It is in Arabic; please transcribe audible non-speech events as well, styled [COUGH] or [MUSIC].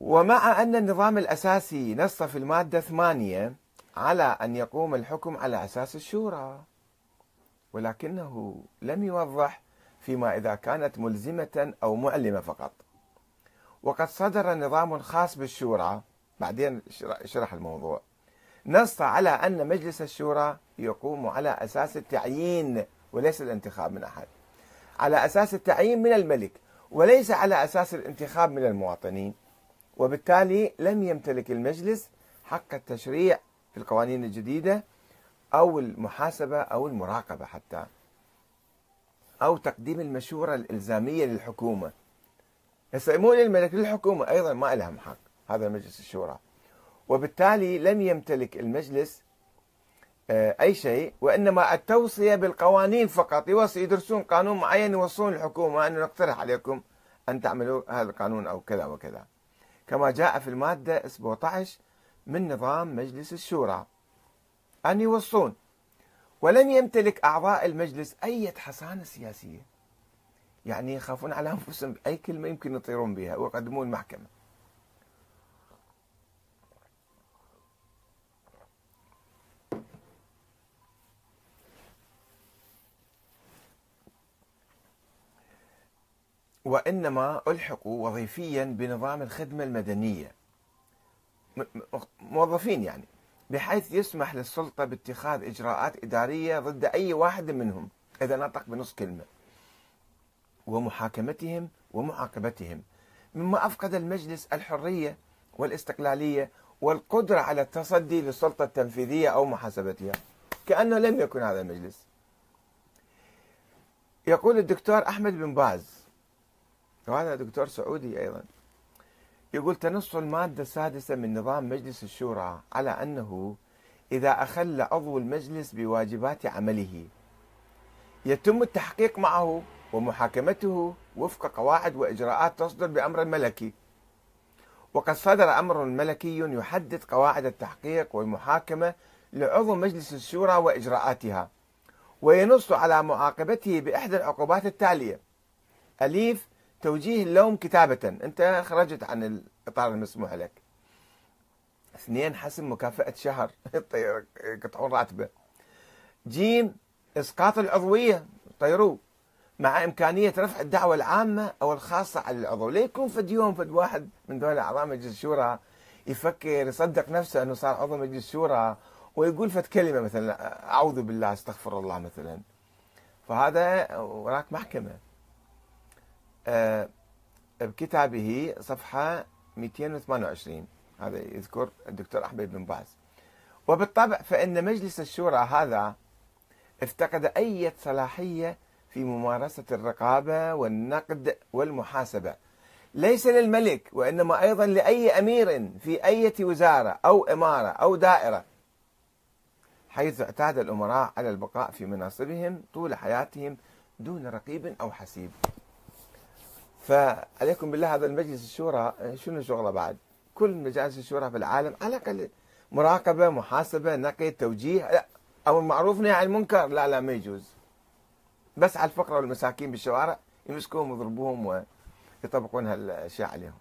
ومع أن النظام الأساسي نص في المادة ثمانية على أن يقوم الحكم على أساس الشورى ولكنه لم يوضح فيما إذا كانت ملزمة أو معلمة فقط. وقد صدر نظام خاص بالشورى بعدين شرح الموضوع. نص على أن مجلس الشورى يقوم على أساس التعيين وليس الانتخاب من أحد. على أساس التعيين من الملك وليس على أساس الانتخاب من المواطنين. وبالتالي لم يمتلك المجلس حق التشريع في القوانين الجديدة أو المحاسبة أو المراقبة حتى أو تقديم المشورة الإلزامية للحكومة. هسه مو للملك للحكومة أيضا ما لهم حق هذا مجلس الشورى. وبالتالي لم يمتلك المجلس آه، أي شيء وإنما التوصية بالقوانين فقط. يوصي يدرسون قانون معين يوصون الحكومة. أن نقترح عليكم أن تعملوا هذا القانون أو كذا وكذا. كما جاء في المادة 17 من نظام مجلس الشورى. أن يوصون ولم يمتلك أعضاء المجلس أي حصانة سياسية. يعني يخافون على أنفسهم أي كلمة يمكن يطيرون بها ويقدمون المحكمة وإنما ألحقوا وظيفيا بنظام الخدمة المدنية. موظفين يعني بحيث يسمح للسلطة باتخاذ إجراءات إدارية ضد أي واحد منهم إذا نطق بنص كلمة. ومحاكمتهم ومعاقبتهم. مما أفقد المجلس الحرية والاستقلالية والقدرة على التصدي للسلطة التنفيذية أو محاسبتها. كأنه لم يكن هذا المجلس. يقول الدكتور أحمد بن باز وهذا دكتور سعودي أيضا. يقول تنص المادة السادسة من نظام مجلس الشورى على أنه إذا أخل عضو المجلس بواجبات عمله يتم التحقيق معه ومحاكمته وفق قواعد وإجراءات تصدر بأمر الملكي وقد صدر أمر ملكي يحدد قواعد التحقيق والمحاكمة لعضو مجلس الشورى وإجراءاتها وينص على معاقبته بإحدى العقوبات التالية. أليف توجيه اللوم كتابة. أنت خرجت عن الإطار المسموح لك. اثنين حسم مكافأة شهر. [LAUGHS] يقطعون راتبه جيم إسقاط العضوية. طيروه مع إمكانية رفع الدعوة العامة أو الخاصة على العضو. لا يكون فد يوم فد واحد من دول أعضاء مجلس الشورى يفكر يصدق نفسه أنه صار عضو مجلس الشورى ويقول فد كلمة مثلا أعوذ بالله أستغفر الله مثلا. فهذا وراك محكمة. بكتابه صفحة 228 هذا يذكر الدكتور أحمد بن باز. وبالطبع فإن مجلس الشورى هذا افتقد أي صلاحية في ممارسة الرقابة والنقد والمحاسبة. ليس للملك وإنما أيضا لأي أمير في أي وزارة أو إمارة أو دائرة حيث اعتاد الأمراء على البقاء في مناصبهم طول حياتهم دون رقيب أو حسيب. فعليكم بالله هذا المجلس الشورى شنو شغله بعد؟ كل مجالس الشورى في العالم على الأقل مراقبة محاسبة نقد توجيه لا المعروف نهي عن المنكر لا لا ما يجوز. بس على الفقراء والمساكين بالشوارع يمسكوهم ويضربوهم ويطبقون هالأشياء عليهم.